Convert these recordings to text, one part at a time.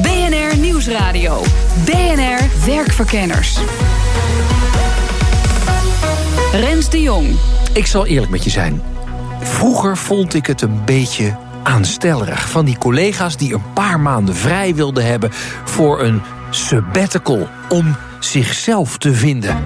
BNR Nieuwsradio. BNR Werkverkenners. Rens de Jong. Ik zal eerlijk met je zijn. Vroeger vond ik het een beetje aanstellerig. Van die collega's die een paar maanden vrij wilden hebben voor een sabbatical om zichzelf te vinden.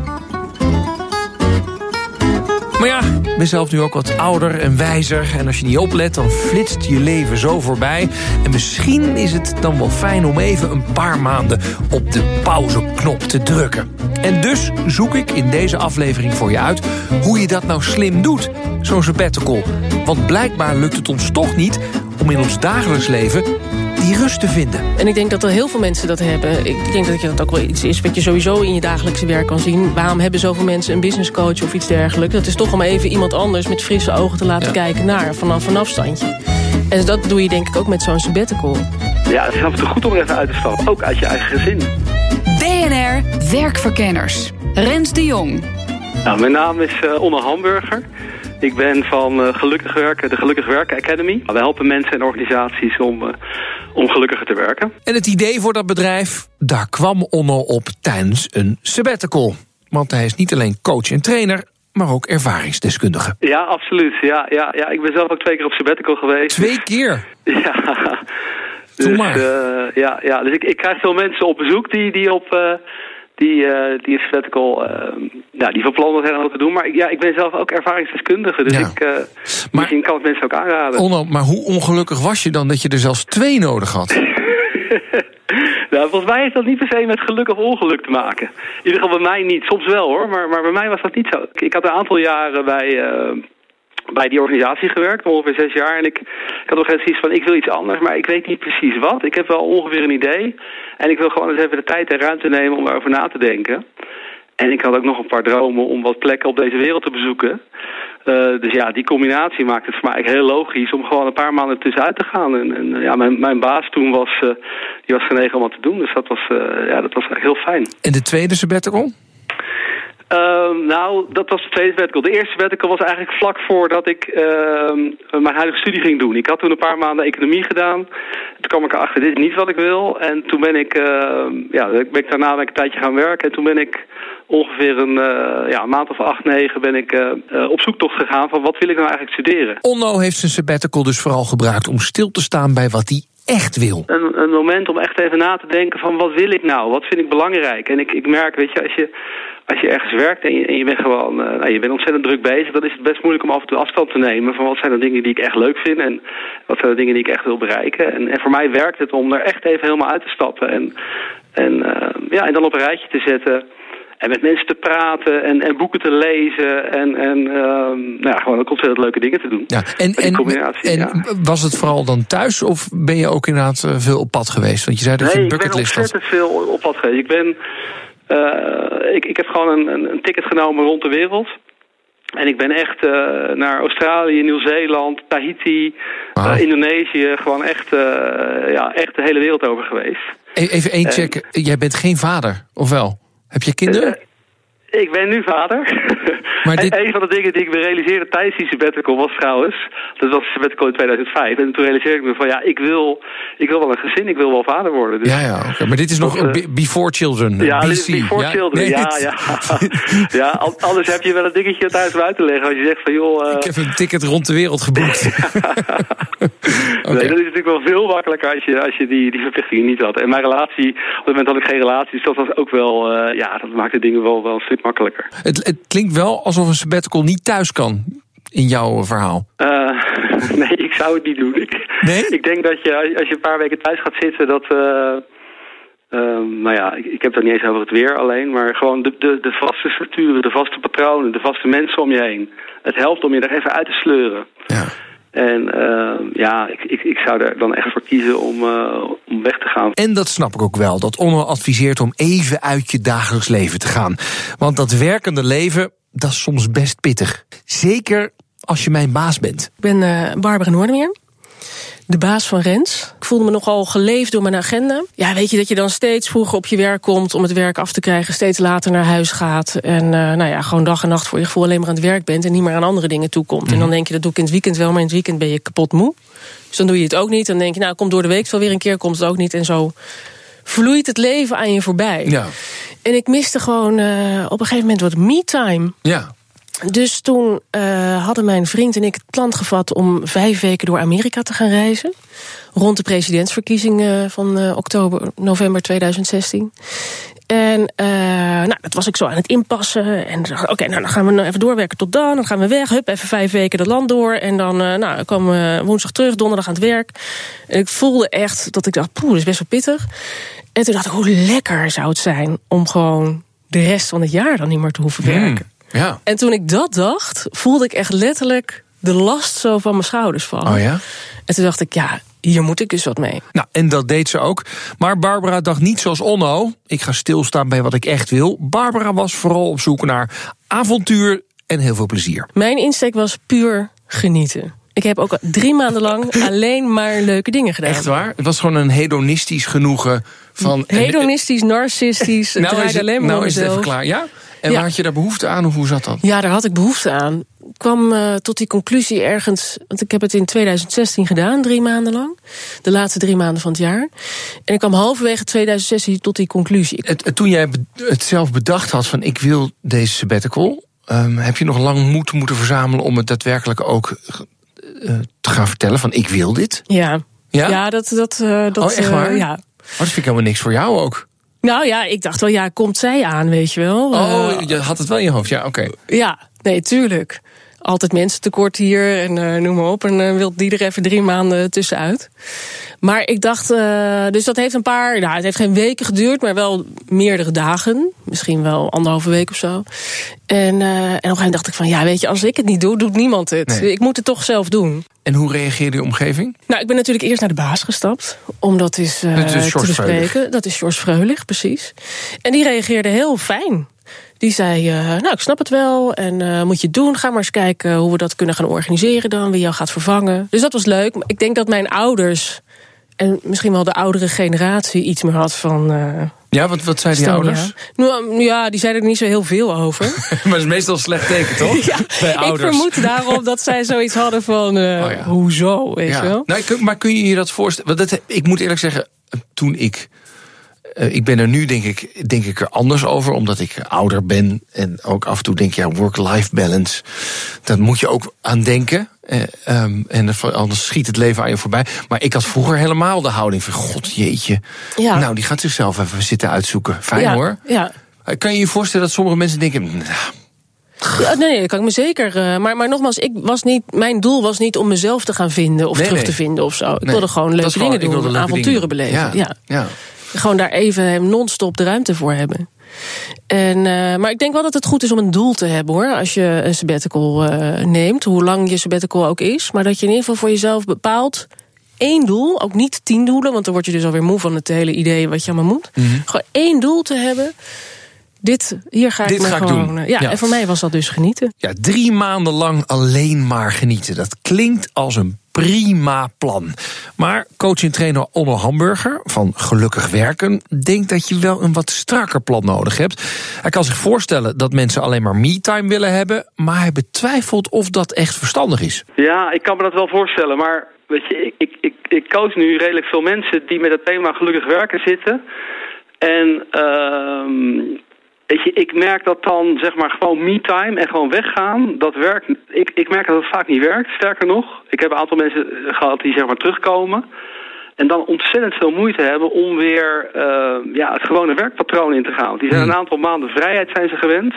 Maar ja, ik ben zelf nu ook wat ouder en wijzer. En als je niet oplet, dan flitst je leven zo voorbij. En misschien is het dan wel fijn om even een paar maanden op de pauzeknop te drukken. En dus zoek ik in deze aflevering voor je uit hoe je dat nou slim doet, zo'n sabbatical. Want blijkbaar lukt het ons toch niet om in ons dagelijks leven die rust te vinden. En ik denk dat er heel veel mensen dat hebben. Ik denk dat dat ook wel iets is wat je sowieso in je dagelijkse werk kan zien. Waarom hebben zoveel mensen een business coach of iets dergelijks? Dat is toch om even iemand anders met frisse ogen te laten kijken naar vanaf een afstandje. En dat doe je denk ik ook met zo'n sabbatical. Ja, het is af en toe goed om er even uit te stappen. Ook uit je eigen gezin. BNR Werkverkenners. Rens de Jong. Nou, mijn naam is uh, Onne Hamburger. Ik ben van uh, Gelukkig Werken, de Gelukkig Werken Academy. Wij helpen mensen en organisaties om, uh, om gelukkiger te werken. En het idee voor dat bedrijf, daar kwam Onno op tijdens een sabbatical. Want hij is niet alleen coach en trainer, maar ook ervaringsdeskundige. Ja, absoluut. Ja, ja, ja. Ik ben zelf ook twee keer op sabbatical geweest. Twee keer? Ja. Dus, maar. Ja, ja, dus ik, ik krijg veel mensen op bezoek die, die op... Uh, die, uh, die een sabbatical, nou, die van plan zijn om te doen. Maar ja, ik ben zelf ook ervaringsdeskundige. Dus Ja. ik, uh, Maar- misschien kan het mensen ook aanraden. Onno, maar hoe ongelukkig was je dan dat je er zelfs twee nodig had? nou, volgens mij heeft dat niet per se met geluk of ongeluk te maken. In ieder geval bij mij niet. Soms wel hoor, maar, maar bij mij was dat niet zo. Ik had een aantal jaren bij, eh, bij die organisatie gewerkt, ongeveer zes jaar. En ik, ik had nog eens iets van, ik wil iets anders, maar ik weet niet precies wat. Ik heb wel ongeveer een idee. En ik wil gewoon eens even de tijd en ruimte nemen om daarover na te denken. En ik had ook nog een paar dromen om wat plekken op deze wereld te bezoeken. Eh, dus ja, die combinatie maakt het voor mij heel logisch om gewoon een paar maanden tussenuit te gaan. En, en ja, mijn, mijn baas toen was, eh, die was genegen om wat te doen. Dus dat was, eh, ja, dat was heel fijn. En de tweede sabbatical? Ehm, nou, dat was de tweede sabbatical. De eerste sabbatical was eigenlijk vlak voordat ik ehm, mijn huidige studie ging doen. Ik had toen een paar maanden economie gedaan. Toen kwam ik erachter, dit is niet wat ik wil. En toen ben ik, ehm, ja, ben ik daarna een tijdje gaan werken. En toen ben ik ongeveer een, eh, ja, maand of acht, negen ben ik eh, eh, op zoektocht gegaan van wat wil ik nou eigenlijk studeren. Onno heeft zijn sabbatical dus vooral gebruikt om stil te staan bij wat hij echt wil. een, een moment om echt even na te denken van wat wil ik nou? Wat vind ik belangrijk? En ik, ik merk, weet je, als je, als je ergens werkt en je, en je bent gewoon, eh, nou, je bent ontzettend druk bezig, dan is het best moeilijk om af en toe afstand te nemen van wat zijn de dingen die ik echt leuk vind en wat zijn de dingen die ik echt wil bereiken. En, en voor mij werkt het om er echt even helemaal uit te stappen en, en, eh, ja, en dan op een rijtje te zetten. En met mensen te praten en, en boeken te lezen en, en ehm, nou ja, gewoon ook ontzettend leuke dingen te doen. Ja, en, en, combinatie, en ja. was het vooral dan thuis of ben je ook inderdaad eh, veel op pad geweest? Want je zei dat je Nee, een ik ben bucketlist had. ontzettend veel op pad geweest. Ik, ben, eh, ik, ik heb gewoon een, een, ticket genomen rond de wereld. En ik ben echt eh, naar Australië, Nieuw-Zeeland, Tahiti, Indonesië. Gewoon echt, ja, echt de hele wereld over geweest. E- Even één check. Jij bent geen vader, of wel? Heb je kinderen? Eh, Ik ben nu vader. Maar dit- En een van de dingen die ik me realiseerde tijdens die sabbatical was trouwens... dat was sabbatical in 2005. En toen realiseerde ik me van ja, ik wil, ik wil wel een gezin, ik wil wel vader worden. Dus Ja, ja, oké. Maar dit is nog Dat, eh, be- before children. Ja, BC. dit is before ja? children. Nee, ja, dit- ja. ja, an- anders heb je wel een dingetje thuis om uit te leggen. Als je zegt van joh... eh, Ik heb een ticket rond de wereld geboekt. Nee, dat is natuurlijk wel veel makkelijker als je, als je die, die verplichtingen niet had. En mijn relatie, op het moment had ik geen relatie, dus dat was ook wel, eh, ja, dat maakt de dingen wel, wel een stuk makkelijker. Het, het klinkt wel alsof een sabbatical niet thuis kan in jouw verhaal. Eh, nee, ik zou het niet doen. Ik, Nee? ik denk dat je, als je een paar weken thuis gaat zitten, dat... eh, ehm, nou ja, ik, ik heb het niet eens over het weer alleen, maar gewoon de, de, de vaste structuren, de vaste patronen, de vaste mensen om je heen. Het helpt om je er even uit te sleuren. Ja. En uh, ja, ik, ik, ik zou er dan echt voor kiezen om, uh, om weg te gaan. En dat snap ik ook wel, dat Onno adviseert om even uit je dagelijks leven te gaan. Want dat werkende leven, dat is soms best pittig. Zeker als je mijn baas bent. Ik ben uh, Barbara Noordermeer de baas van Rens. Ik voelde me nogal geleefd door mijn agenda. Ja, weet je dat je dan steeds vroeger op je werk komt om het werk af te krijgen, steeds later naar huis gaat en uh, nou ja, gewoon dag en nacht voor je gevoel alleen maar aan het werk bent en niet meer aan andere dingen toekomt. Mm. En dan denk je dat doe ik in het weekend wel, maar in het weekend ben je kapot moe. Dus dan doe je het ook niet. Dan denk je, nou, komt door de week wel weer een keer, komt het ook niet. En zo vloeit het leven aan je voorbij. Ja. En ik miste gewoon uh, op een gegeven moment wat me-time. Ja. Dus toen uh, hadden mijn vriend en ik het plan gevat om vijf weken door Amerika te gaan reizen. Rond de presidentsverkiezingen van uh, oktober, november 2016. En uh, nou, dat was ik zo aan het inpassen. En dacht oké, okay, nou, dan gaan we nou even doorwerken tot dan. Dan gaan we weg, hup, even vijf weken het land door. En dan uh, nou, komen we woensdag terug, donderdag aan het werk. En ik voelde echt dat ik dacht, poeh, dat is best wel pittig. En toen dacht ik, hoe lekker zou het zijn om gewoon de rest van het jaar dan niet meer te hoeven werken. Hmm, ja. En toen ik dat dacht, voelde ik echt letterlijk de last zo van mijn schouders vallen. Oh ja? En toen dacht ik, ja, hier moet ik dus wat mee. Nou, en dat deed ze ook. Maar Barbara dacht niet zoals Onno. Ik ga stilstaan bij wat ik echt wil. Barbara was vooral op zoek naar avontuur en heel veel plezier. Mijn insteek was puur genieten. Ik heb ook drie maanden lang alleen maar leuke dingen gedaan. Echt waar? Het was gewoon een hedonistisch genoegen van... Hedonistisch, narcistisch, nou, het, alleen maar nou is het even klaar, ja? En Ja. had je daar behoefte aan of hoe zat dat? Ja, daar had ik behoefte aan. Ik kwam uh, tot die conclusie ergens, want ik heb het in 2016 gedaan, drie maanden lang. De laatste drie maanden van het jaar. En ik kwam halverwege 2016 tot die conclusie. Het, het- toen jij het zelf bedacht had van ik wil deze sabbatical... ehm, heb je nog lang moed moeten verzamelen om het daadwerkelijk ook eh, te gaan vertellen van ik wil dit? Ja, Ja? ja dat... dat, uh, dat Oh, echt waar? Ja. Oh, dat vind ik helemaal niks voor jou ook. Nou ja, ik dacht wel, ja, komt zij aan, weet je wel. Oh, Uh, je had het wel in je hoofd, ja, oké. Ja, nee, tuurlijk. Altijd mensen tekort hier en uh, noem maar op. En uh, wil die er even drie maanden tussenuit. Maar ik dacht, uh, dus dat heeft een paar, nou, het heeft geen weken geduurd, maar wel meerdere dagen. Misschien wel anderhalve week of zo. En, en op een gegeven moment dacht ik van, ja, weet je, als ik het niet doe, doet niemand het. Nee. Ik moet het toch zelf doen. En hoe reageerde je omgeving? Nou, ik ben natuurlijk eerst naar de baas gestapt. Om dat uh, Dat is te bespreken. Dat is George Freulich, precies. En die reageerde heel fijn. Die zei, uh, nou, ik snap het wel. En uh, moet je het doen. Ga maar eens kijken hoe we dat kunnen gaan organiseren dan. Wie jou gaat vervangen. Dus dat was leuk. Ik denk dat mijn ouders... en misschien wel de oudere generatie iets meer had van... Uh, Ja, wat, wat zeiden die ouders? Nou, ja, die zeiden er niet zo heel veel over. maar dat is meestal een slecht teken, toch? ja, Bij ik ouders. vermoed daarom dat zij zoiets hadden van... Uh, Oh ja. Hoezo, weet je wel? Nou, maar kun je je dat voorstellen? Want dat, ik moet eerlijk zeggen, toen ik. Eh, ik ben er nu, denk ik, denk ik er anders over, omdat ik ouder ben. En ook af en toe denk, ja, work-life balance. Daar moet je ook aan denken. Eh, ehm, en er- anders schiet het leven aan je voorbij. Maar ik had vroeger helemaal de houding van: God jeetje. Ja. Nou, die gaat zichzelf even zitten uitzoeken. Fijn ja, hoor. Ja, Eh, Kan je je voorstellen dat sommige mensen denken: nou, Ja, nee, nee, dat kan ik me zeker. uh, maar, maar nogmaals, ik was niet, mijn doel was niet om mezelf te gaan vinden of Nee, terug nee. te vinden of zo. Ik nee, wilde gewoon dat leuke gewoon- dingen doen, avonturen dingen beleven. Ja. ja. Gewoon daar even non-stop de ruimte voor hebben. En, uh, maar ik denk wel dat het goed is om een doel te hebben hoor. Als je een sabbatical uh, neemt, hoe lang je sabbatical ook is. Maar dat je in ieder geval voor jezelf bepaalt één doel, ook niet tien doelen, want dan word je dus alweer moe van het hele idee wat je allemaal moet. Mhm. Gewoon één doel te hebben. Dit, hier ga Dit ik me ga ik gewoon. doen. uh, Ja, Ja. en voor mij was dat dus genieten. Ja, drie maanden lang alleen maar genieten. Dat klinkt als een prima plan. Maar coach en trainer Onno Hamburger van Gelukkig Werken denkt dat je wel een wat strakker plan nodig hebt. Hij kan zich voorstellen dat mensen alleen maar me-time willen hebben, maar hij betwijfelt of dat echt verstandig is. Ja, ik kan me dat wel voorstellen. Maar weet je, ik, ik, ik, coach nu redelijk veel mensen die met het thema gelukkig werken zitten. En ehm weet je, ik merk dat dan zeg maar gewoon me-time en gewoon weggaan, dat werkt. Ik, ik merk dat het vaak niet werkt. Sterker nog, ik heb een aantal mensen gehad die zeg maar terugkomen. En dan ontzettend veel moeite hebben om weer uh, ja, het gewone werkpatroon in te gaan. Die zijn een aantal maanden vrijheid zijn ze gewend.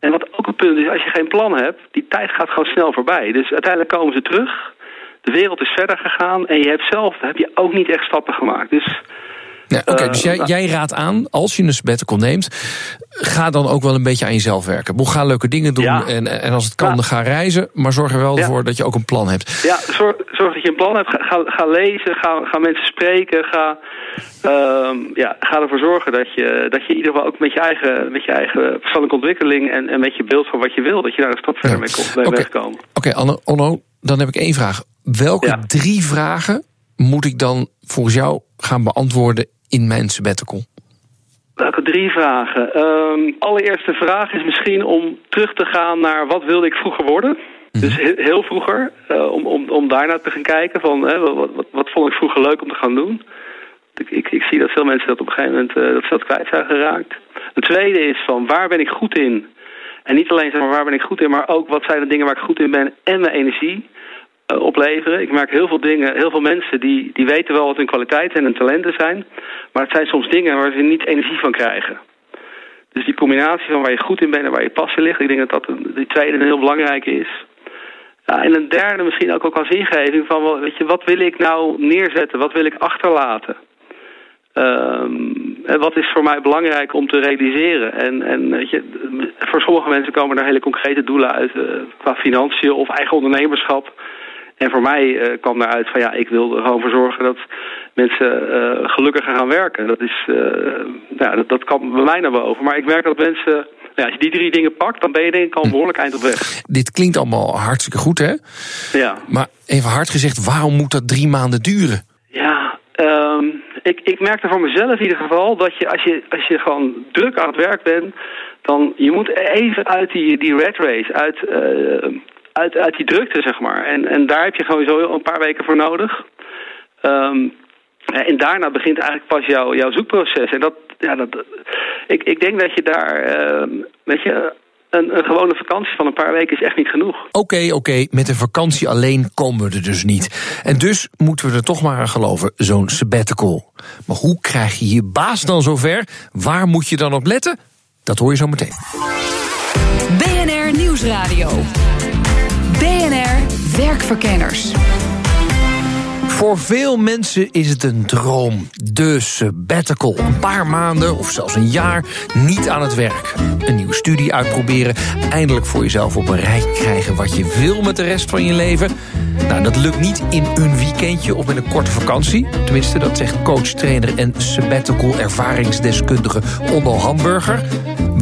En wat ook een punt is, als je geen plan hebt, die tijd gaat gewoon snel voorbij. Dus uiteindelijk komen ze terug. De wereld is verder gegaan en je hebt zelf heb je ook niet echt stappen gemaakt. Dus Ja, Oké, Eh, dus jij, nou, jij raadt aan, als je een sabbatical neemt... ga dan ook wel een beetje aan jezelf werken. Boel, Ga leuke dingen doen Ja. en, en als het kan, dan ga reizen. Maar zorg er wel Ja. voor dat je ook een plan hebt. Ja, zorg, zorg dat je een plan hebt. Ga, ga, ga lezen, ga, ga mensen spreken. Ga, ehm, ja, ga ervoor zorgen dat je, dat je in ieder geval ook met je eigen, met je eigen persoonlijke ontwikkeling... En, en met je beeld van wat je wil, dat je daar een stap verder mee komt. Oké. wegkomen. Oké, Anne, Onno, dan heb ik één vraag. Welke drie vragen moet ik dan volgens jou gaan beantwoorden in mijn sabbatical? Welke drie vragen? Ehm allereerste vraag is misschien om terug te gaan naar wat wilde ik vroeger worden. Dus he- heel vroeger, eh, om, om, om daarna te gaan kijken van hè, wat, wat, wat vond ik vroeger leuk om te gaan doen. Ik, ik, ik zie dat veel mensen dat op een gegeven moment eh, dat ze dat kwijt zijn geraakt. De tweede is van waar ben ik goed in? En niet alleen zeg maar waar ben ik goed in, maar ook wat zijn de dingen waar ik goed in ben en mijn energie eh, opleveren. Ik merk heel veel dingen, heel veel mensen die, die weten wel wat hun kwaliteiten en hun talenten zijn. Maar het zijn soms dingen waar ze niet energie van krijgen. Dus die combinatie van waar je goed in bent en waar je passie ligt, ik denk dat dat een, die tweede een heel belangrijke is. Ja, en een derde misschien ook, ook als ingeving van, weet je, wat wil ik nou neerzetten? Wat wil ik achterlaten? Ehm, en wat is voor mij belangrijk om te realiseren? En, en weet je, voor sommige mensen komen er hele concrete doelen uit eh, qua financiën of eigen ondernemerschap. En voor mij eh, kwam daaruit van ja, ik wil er gewoon voor zorgen dat mensen eh, gelukkiger gaan werken. Dat, is, eh, ja, dat, dat kan bij mij naar boven. Maar ik merk dat mensen, ja, als je die drie dingen pakt, dan ben je denk ik al een behoorlijk eind op weg. Dit klinkt allemaal hartstikke goed, hè? Ja. Maar even hard gezegd, waarom moet dat drie maanden duren? Ja, ehm, ik, ik merkte voor mezelf in ieder geval dat je als, je als je gewoon druk aan het werk bent, dan je moet even uit die, die red race, uit, uit, uit die drukte zeg maar. En, en daar heb je gewoon zo een paar weken voor nodig. Ehm, en daarna begint eigenlijk pas jouw, jouw zoekproces. En dat, ja, dat, ik, ik denk dat je daar, ehm, weet je, een, een gewone vakantie van een paar weken is echt niet genoeg. Oké, oké, met een vakantie alleen komen we er dus niet. En dus moeten we er toch maar aan geloven, zo'n sabbatical. Maar hoe krijg je je baas dan zover? Waar moet je dan op letten? Dat hoor je zo meteen. BNR Nieuwsradio. Werkverkenners. Voor veel mensen is het een droom. De sabbatical. Een paar maanden of zelfs een jaar niet aan het werk. Een nieuwe studie uitproberen. Eindelijk voor jezelf op een rij krijgen wat je wil met de rest van je leven. Nou, dat lukt niet in een weekendje of met een korte vakantie. Tenminste, dat zegt coach, trainer en sabbatical ervaringsdeskundige Onno Hamburger.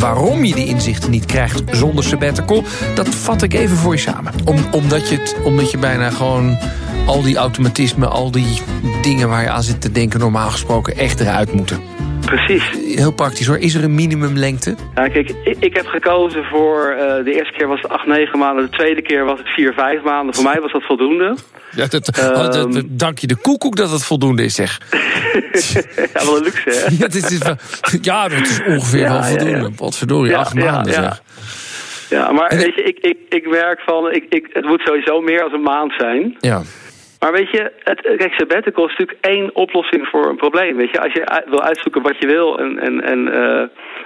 Waarom je die inzichten niet krijgt zonder sabbatical, dat vat ik even voor je samen. Om, omdat, je het, omdat je bijna gewoon al die automatismen, al die dingen waar je aan zit te denken, normaal gesproken echt eruit moeten. Precies. Heel praktisch hoor. Is er een minimumlengte? Ja, kijk, ik, ik heb gekozen voor... eh, de eerste keer was het 8, 9 maanden. De tweede keer was het 4, 5 maanden. Voor mij was dat voldoende. Ja, dat, Ehm. oh, dat- dat- dank je de koekoek dat het voldoende is, zeg. ja, wel een luxe, hè? Ja, dit is wel, ja, dat is ongeveer Ja, wel voldoende. ja. Wat verdorie, Ja, acht ja, maanden ja. zeg. Ja, maar En- weet je, ik, ik, ik merk van... Ik, ik, het moet sowieso meer dan een maand zijn. Ja. Maar weet je, het, kijk, sabbatical is natuurlijk één oplossing voor een probleem. Weet je, als je wil uitzoeken wat je wil en, en, en eh,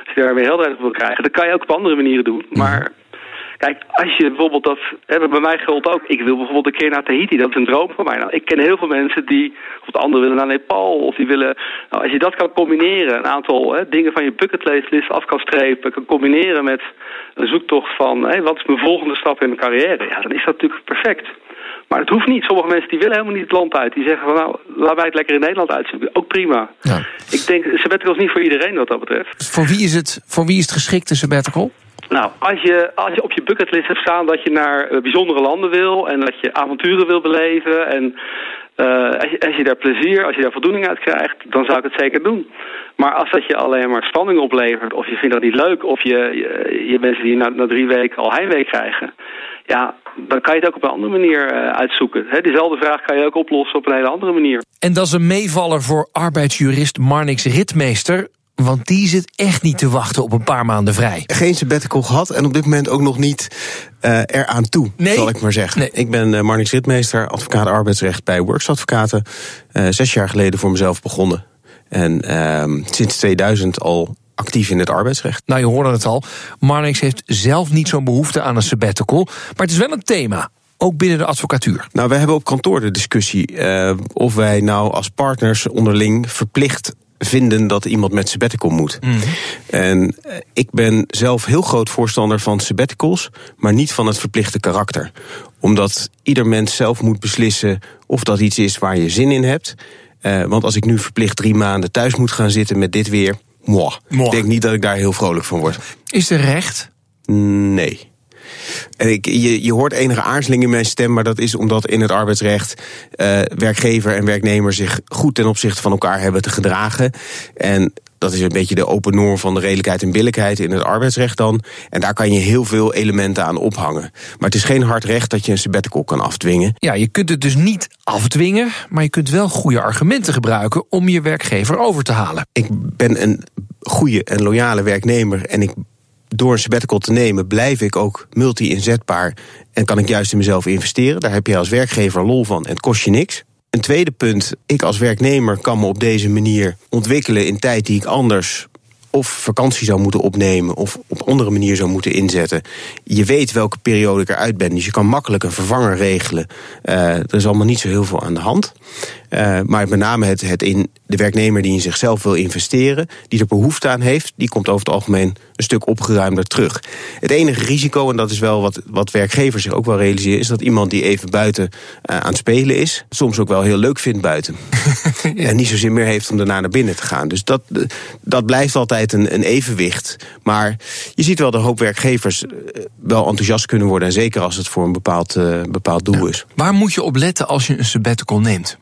als je daarmee helderheid op wil krijgen, dan kan je ook op andere manieren doen. Maar kijk, als je bijvoorbeeld dat, hè, bij mij geldt ook, ik wil bijvoorbeeld een keer naar Tahiti, dat is een droom van mij. Nou, ik ken heel veel mensen die, of de anderen willen naar Nepal, of die willen, nou, als je dat kan combineren, een aantal hè, dingen van je bucketlist af kan strepen, kan combineren met een zoektocht van, hè, wat is mijn volgende stap in mijn carrière, ja, dan is dat natuurlijk perfect. Maar het hoeft niet. Sommige mensen die willen helemaal niet het land uit. Die zeggen van nou, laat wij het lekker in Nederland uitzoeken. Ook prima. Ja. Ik denk, sabbatical is niet voor iedereen wat dat betreft. Voor wie is het, voor wie is het geschikt, een sabbatical? Nou, als je, als je op je bucketlist hebt staan dat je naar eh, bijzondere landen wil... en dat je avonturen wil beleven... en eh, als, je, als je daar plezier, als je daar voldoening uit krijgt... dan zou ik het zeker doen. Maar als dat je alleen maar spanning oplevert... of je vindt dat niet leuk... of je, je, je mensen die na, na drie weken al heimwee krijgen... ja, dan kan je het ook op een andere manier eh, uitzoeken. Hè, diezelfde vraag kan je ook oplossen op een hele andere manier. En dat is een meevaller voor arbeidsjurist Marnix Ritmeester. Want die zit echt niet te wachten op een paar maanden vrij. Geen sabbatical gehad en op dit moment ook nog niet eh eraan toe, Nee. zal ik maar zeggen. Nee. Ik ben uh, Marnix Ritmeester, advocaat arbeidsrecht bij Works Advocaten. Eh, zes jaar geleden voor mezelf begonnen. En ehm, sinds 2000 al actief in het arbeidsrecht. Nou, je hoorde het al. Marnix heeft zelf niet zo'n behoefte aan een sabbatical. Maar het is wel een thema. Ook binnen de advocatuur. Nou, wij hebben op kantoor de discussie uh, of wij nou als partners onderling verplicht vinden dat iemand met sabbatical moet. En eh, ik ben zelf heel groot voorstander van sabbaticals, maar niet van het verplichte karakter. Omdat ieder mens zelf moet beslissen of dat iets is waar je zin in hebt. Eh, want als ik nu verplicht drie maanden thuis moet gaan zitten met dit weer, moi. Moi. Ik denk niet dat ik daar heel vrolijk van word. Is er recht? Nee. En ik, je, je hoort enige aarzeling in mijn stem, maar dat is omdat in het arbeidsrecht eh, werkgever en werknemer zich goed ten opzichte van elkaar hebben te gedragen. En dat is een beetje de open norm van de redelijkheid en billijkheid in het arbeidsrecht dan. En daar kan je heel veel elementen aan ophangen. Maar het is geen hard recht dat je een sabbatical kan afdwingen. Ja, je kunt het dus niet afdwingen, maar je kunt wel goede argumenten gebruiken om je werkgever over te halen. Ik ben een goede en loyale werknemer en ik door een sabbatical te nemen, blijf ik ook multi-inzetbaar en kan ik juist in mezelf investeren. Daar heb je als werkgever lol van en het kost je niks. Een tweede punt, ik als werknemer kan me op deze manier ontwikkelen in tijd die ik anders of vakantie zou moeten opnemen of op andere manier zou moeten inzetten. Je weet welke periode ik eruit ben, dus je kan makkelijk een vervanger regelen. Uh, er is allemaal niet zo heel veel aan de hand. Uh, maar met name het, het in de werknemer die in zichzelf wil investeren, die er behoefte aan heeft, die komt over het algemeen een stuk opgeruimder terug. Het enige risico, en dat is wel wat, wat werkgevers zich ook wel realiseren, is dat iemand die even buiten uh, aan het spelen is, soms ook wel heel leuk vindt buiten. En niet zozeer meer heeft om daarna naar binnen te gaan. Dus dat, dat blijft altijd een, een evenwicht. Maar je ziet wel dat een hoop werkgevers wel enthousiast kunnen worden. En zeker als het voor een bepaald, uh, bepaald doel ja. is. Waar moet je op letten als je een sabbatical neemt?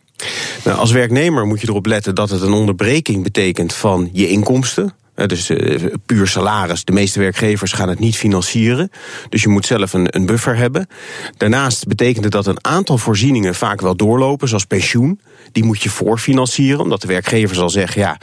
Nou, als werknemer moet je erop letten dat het een onderbreking betekent van je inkomsten. Dus uh, puur salaris. De meeste werkgevers gaan het niet financieren. Dus je moet zelf een, een buffer hebben. Daarnaast betekent het dat een aantal voorzieningen vaak wel doorlopen, zoals pensioen. Die moet je voorfinancieren, omdat de werkgever zal zeggen: ja,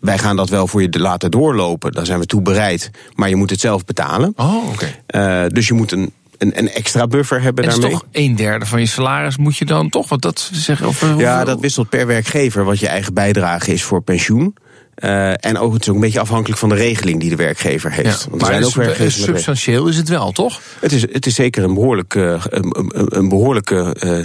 wij gaan dat wel voor je laten doorlopen. Daar zijn we toe bereid. Maar je moet het zelf betalen. Oh, oké. Okay. Uh, dus je moet een een, een, extra buffer hebben en daarmee. toch een derde van je salaris moet je dan toch wat dat zeggen? Of, ja, dat wisselt per werkgever wat je eigen bijdrage is voor pensioen. Uh, en ook, het is ook een beetje afhankelijk van de regeling die de werkgever heeft. Ja, Want er zijn ook werkgevers substantieel is het wel, toch? Het is, het is zeker een behoorlijke, een, een, een behoorlijke uh,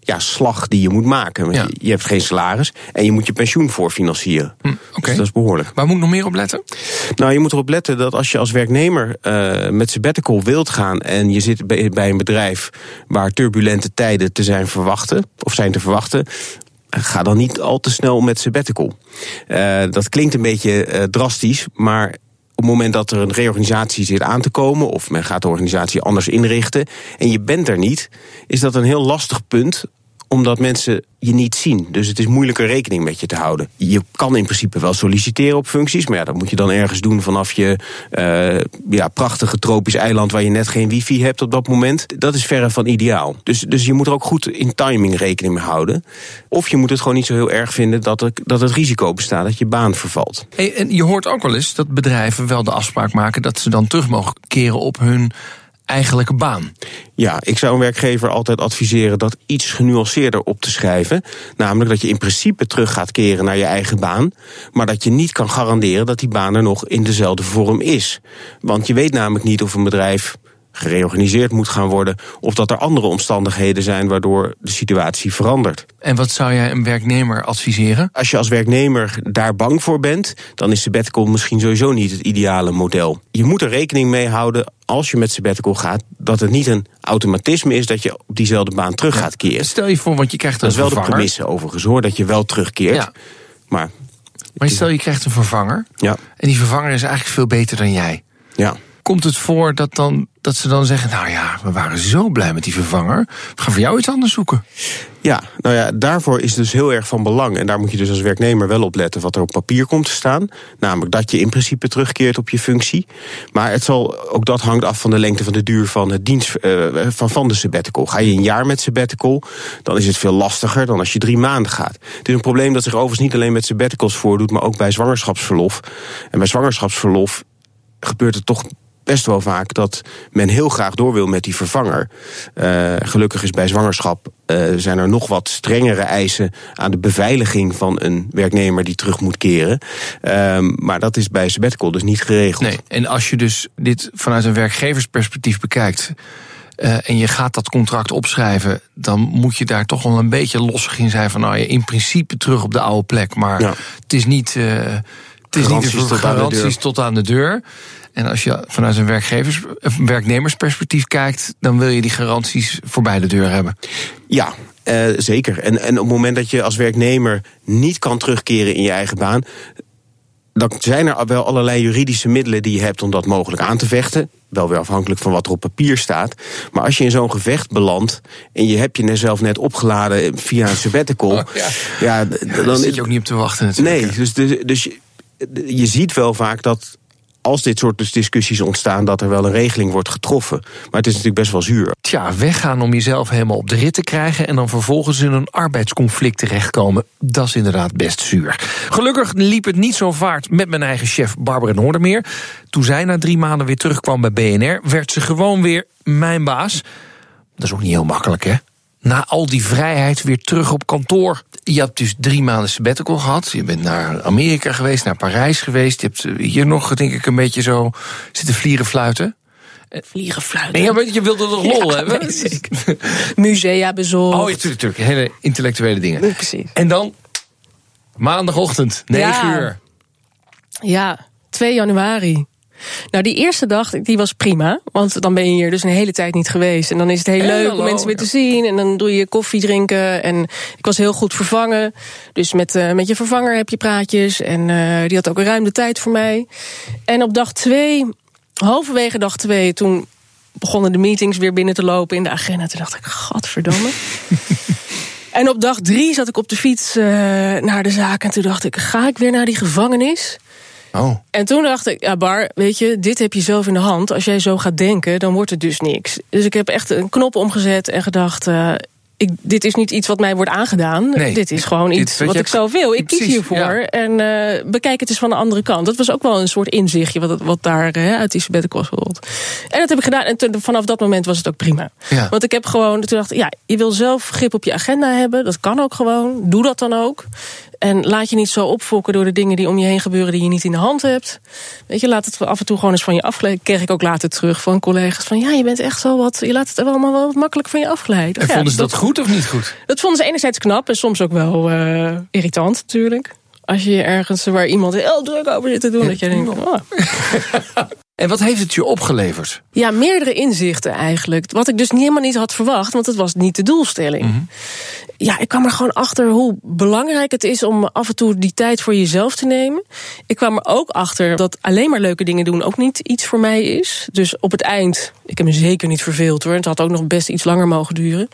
ja, slag die je moet maken. Ja. Je, hebt geen salaris en je moet je pensioen voorfinancieren. Hm, okay. Dus dat is behoorlijk. Waar moet ik nog meer op letten? Nou, je moet erop letten dat als je als werknemer uh, met sabbatical wilt gaan... en je zit bij, bij een bedrijf waar turbulente tijden te zijn verwachten... of zijn te verwachten, ga dan niet al te snel met sabbatical. Uh, dat klinkt een beetje uh, drastisch, maar het moment dat er een reorganisatie zit aan te komen, of men gaat de organisatie anders inrichten, en je bent er niet, is dat een heel lastig punt omdat mensen je niet zien. Dus het is moeilijker rekening met je te houden. Je kan in principe wel solliciteren op functies, maar ja, dat moet je dan ergens doen vanaf je uh, ja, prachtige tropisch eiland waar je net geen wifi hebt op dat moment. Dat is verre van ideaal. Dus, dus je moet er ook goed in timing rekening mee houden. Of je moet het gewoon niet zo heel erg vinden dat, dat het risico bestaat dat je baan vervalt. En je hoort ook wel eens dat bedrijven wel de afspraak maken dat ze dan terug mogen keren op hun eigenlijke baan. Ja, ik zou een werkgever altijd adviseren dat iets genuanceerder op te schrijven. Namelijk dat je in principe terug gaat keren naar je eigen baan. Maar dat je niet kan garanderen dat die baan er nog in dezelfde vorm is. Want je weet namelijk niet of een bedrijf gereorganiseerd moet gaan worden. Of dat er andere omstandigheden zijn waardoor de situatie verandert. En wat zou jij een werknemer adviseren? Als je als werknemer daar bang voor bent, dan is sabbatical misschien sowieso niet het ideale model. Je moet er rekening mee houden als je met sabbatical gaat, dat het niet een automatisme is dat je op diezelfde baan terug gaat keren. Stel je voor, want je krijgt een Dat is wel vervanger. de premisse overigens hoor, dat je wel terugkeert. Ja. Maar, maar stel je krijgt een vervanger. Ja. En die vervanger is eigenlijk veel beter dan jij. Ja. Komt het voor dat, dan, dat ze dan zeggen: Nou ja, we waren zo blij met die vervanger. We gaan voor jou iets anders zoeken. Ja, nou ja, daarvoor is dus heel erg van belang. En daar moet je dus als werknemer wel op letten wat er op papier komt te staan. Namelijk dat je in principe terugkeert op je functie. Maar het zal, ook dat hangt af van de lengte van de duur van, het dienst, uh, van, van de sabbatical. Ga je een jaar met sabbatical, dan is het veel lastiger dan als je drie maanden gaat. Het is een probleem dat zich overigens niet alleen met sabbaticals voordoet, maar ook bij zwangerschapsverlof. En bij zwangerschapsverlof gebeurt het toch best wel vaak dat men heel graag door wil met die vervanger. Uh, gelukkig is bij zwangerschap uh, zijn er nog wat strengere eisen aan de beveiliging van een werknemer die terug moet keren. Uh, maar dat is bij sabbatical dus niet geregeld. Nee, en als je dus dit vanuit een werkgeversperspectief bekijkt. eh, en je gaat dat contract opschrijven, dan moet je daar toch wel een beetje lossig in zijn van nou ja, in principe terug op de oude plek. Maar het is niet. Uh, het is niet de garanties tot aan de deur. En als je vanuit een werkgevers, werknemersperspectief kijkt, dan wil je die garanties voorbij de deur hebben. Ja, uh, zeker. En, en op het moment dat je als werknemer niet kan terugkeren in je eigen baan, dan zijn er wel allerlei juridische middelen die je hebt om dat mogelijk aan te vechten. Wel weer afhankelijk van wat er op papier staat. Maar als je in zo'n gevecht belandt en je hebt je zelf net opgeladen via een sabbatical. Oh, ja. ja. dan zit je ook niet op te wachten natuurlijk. Nee, dus, dus, dus je, je ziet wel vaak dat als dit soort dus discussies ontstaan, dat er wel een regeling wordt getroffen. Maar het is natuurlijk best wel zuur. Tja, weggaan om jezelf helemaal op de rit te krijgen en dan vervolgens in een arbeidsconflict terechtkomen, dat is inderdaad best zuur. Gelukkig liep het niet zo vaart met mijn eigen chef Barbara Noordermeer. Toen zij na drie maanden weer terugkwam bij BNR, werd ze gewoon weer mijn baas. Dat is ook niet heel makkelijk, hè? Na al die vrijheid weer terug op kantoor. Je hebt dus drie maanden sabbatical gehad. Je bent naar Amerika geweest, naar Parijs geweest. Je hebt eh, hier nog, denk ik, een beetje zo zitten vlieren fluiten. Vliegen fluiten. Ja, je wilde toch lol hebben? Musea bezocht. Oh, ja, tuurlijk, tuurlijk. Hele intellectuele dingen. precies. En dan maandagochtend, 9 uur. Ja, 2 januari. Nou, die eerste dag die was prima. Want dan ben je hier dus een hele tijd niet geweest. En dan is het heel leuk om mensen weer te zien. En dan doe je koffie drinken. En ik was heel goed vervangen. Dus met, uh, met je vervanger heb je praatjes. En uh, die had ook ruim de tijd voor mij. En op dag twee, halverwege dag twee, toen begonnen de meetings weer binnen te lopen in de agenda. Toen dacht ik, godverdomme. en op dag drie zat ik op de fiets uh, naar de zaak. En toen dacht ik, ga ik weer naar die gevangenis? Oh. En toen dacht ik, ja Bar, weet je, dit heb je zelf in de hand. Als jij zo gaat denken, dan wordt het dus niks. Dus ik heb echt een knop omgezet en gedacht... Uh, ik, dit is niet iets wat mij wordt aangedaan. Nee, dit is gewoon iets wat, ik zo wil. Ik kies hiervoor. En uh, bekijk het eens van de andere kant. Dat was ook wel een soort inzichtje wat, wat daar uh, uit die sabbatical rolt. En dat heb ik gedaan. En vanaf dat moment was het ook prima. Ja. Want ik heb gewoon, toen dacht ja, je wil zelf grip op je agenda hebben. Dat kan ook gewoon. Doe dat dan ook. En laat je niet zo opfokken door de dingen die om je heen gebeuren die je niet in de hand hebt. Weet je, laat het af en toe gewoon eens van je afgeleiden. Kreeg ik ook later terug van collega's van ja, je bent echt zo wat. Je laat het allemaal wel wat makkelijk van je afgeleiden. En vonden ze dat, goed of niet goed? Dat vonden ze enerzijds knap en soms ook wel uh, irritant natuurlijk. Als je ergens waar iemand heel druk over zit te doen, dat je denkt. Oh. En wat heeft het je opgeleverd? Ja, meerdere inzichten eigenlijk. Wat ik dus helemaal niet had verwacht, want het was niet de doelstelling. Mm -hmm. Ja, ik kwam er gewoon achter hoe belangrijk het is om af en toe die tijd voor jezelf te nemen. Ik kwam er ook achter dat alleen maar leuke dingen doen ook niet iets voor mij is. Dus op het eind, ik heb me zeker niet verveeld hoor. Het had ook nog best iets langer mogen duren.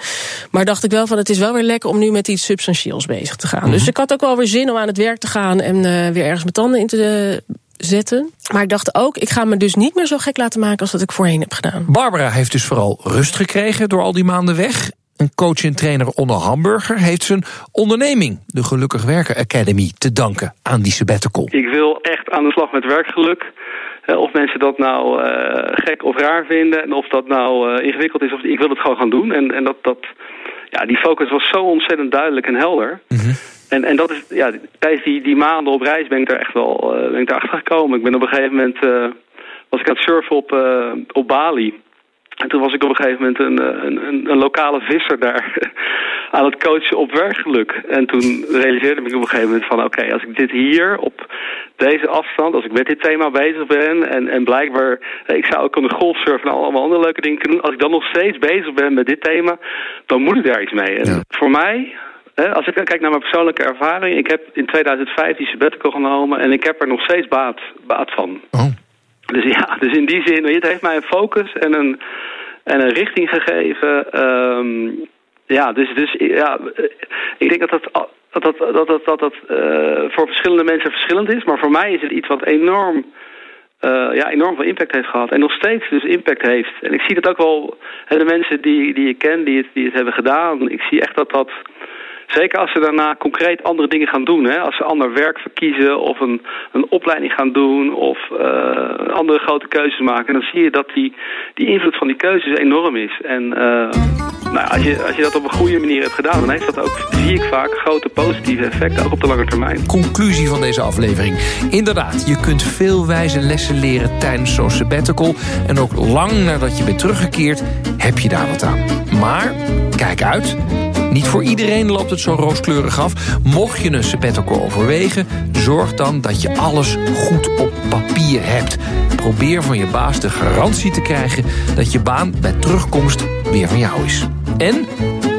Maar dacht ik wel van het is wel weer lekker om nu met iets substantieels bezig te gaan. Mm -hmm. Dus ik had ook wel weer zin om aan het werk te gaan en uh, weer ergens mijn tanden in te zetten. Maar ik dacht ook, ik ga me dus niet meer zo gek laten maken als dat ik voorheen heb gedaan. Barbara heeft dus vooral rust gekregen door al die maanden weg. Een coach en trainer onder Hamburger heeft zijn onderneming, de Gelukkig Werken Academy, te danken aan die sabbatical. Ik wil echt aan de slag met werkgeluk. Of mensen dat nou uh, gek of raar vinden, en of dat nou uh, ingewikkeld is, of ik wil het gewoon gaan doen. En, en dat, dat, ja, die focus was zo ontzettend duidelijk en helder. Mm -hmm. En, en dat is, ja, tijdens die, die maanden op reis ben ik er echt wel uh, ben ik achter gekomen. Ik ben op een gegeven moment, uh, was ik aan het surfen op, uh, op Bali. En toen was ik op een gegeven moment een, een, een, een lokale visser daar aan het coachen op werkgeluk. En toen realiseerde ik op een gegeven moment van oké, okay, als ik dit hier op deze afstand, als ik met dit thema bezig ben en, en blijkbaar, ik zou ook kunnen golfsurfen en allemaal andere leuke dingen kunnen doen. Als ik dan nog steeds bezig ben met dit thema, dan moet ik daar iets mee. En ja. voor mij als ik kijk naar mijn persoonlijke ervaring, ik heb in 2005 die sabbatical genomen en ik heb er nog steeds baat, baat van. Oh. Dus ja, dus in die zin, het heeft mij een focus en een, en een richting gegeven. Um, ja, dus, dus ja, ik denk dat dat, dat, dat, dat, dat, dat, dat uh, voor verschillende mensen verschillend is, maar voor mij is het iets wat enorm uh, ja, enorm veel impact heeft gehad. En nog steeds dus impact heeft. En ik zie dat ook wel, de mensen die, die ik ken, die het, die het hebben gedaan. Ik zie echt dat dat Zeker als ze daarna concreet andere dingen gaan doen. Hè? Als ze ander werk verkiezen of een, een opleiding gaan doen of uh, andere grote keuzes maken. Dan zie je dat die, die invloed van die keuzes enorm is. En... Uh nou, als, je, als je dat op een goede manier hebt gedaan... dan heeft dat ook, zie ik vaak, grote positieve effecten, ook op de lange termijn. Conclusie van deze aflevering. Inderdaad, je kunt veel wijze lessen leren tijdens zo'n sabbatical... en ook lang nadat je bent teruggekeerd, heb je daar wat aan. Maar, kijk uit... Niet voor iedereen loopt het zo rooskleurig af. Mocht je een sabbatical overwegen, zorg dan dat je alles goed op papier hebt. Probeer van je baas de garantie te krijgen dat je baan bij terugkomst weer van jou is. En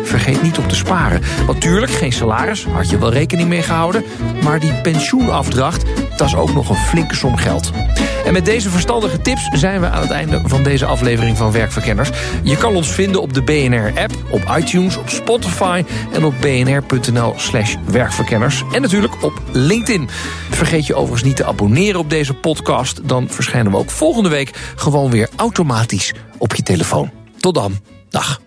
vergeet niet op te sparen. Natuurlijk, geen salaris, had je wel rekening mee gehouden. Maar die pensioenafdracht, dat is ook nog een flinke som geld. En met deze verstandige tips zijn we aan het einde van deze aflevering van Werkverkenners. Je kan ons vinden op de BNR-app, op iTunes, op Spotify... en op bnr.nl slash werkverkenners. En natuurlijk op LinkedIn. Vergeet je overigens niet te abonneren op deze podcast. Dan verschijnen we ook volgende week gewoon weer automatisch op je telefoon. Tot dan. Dag.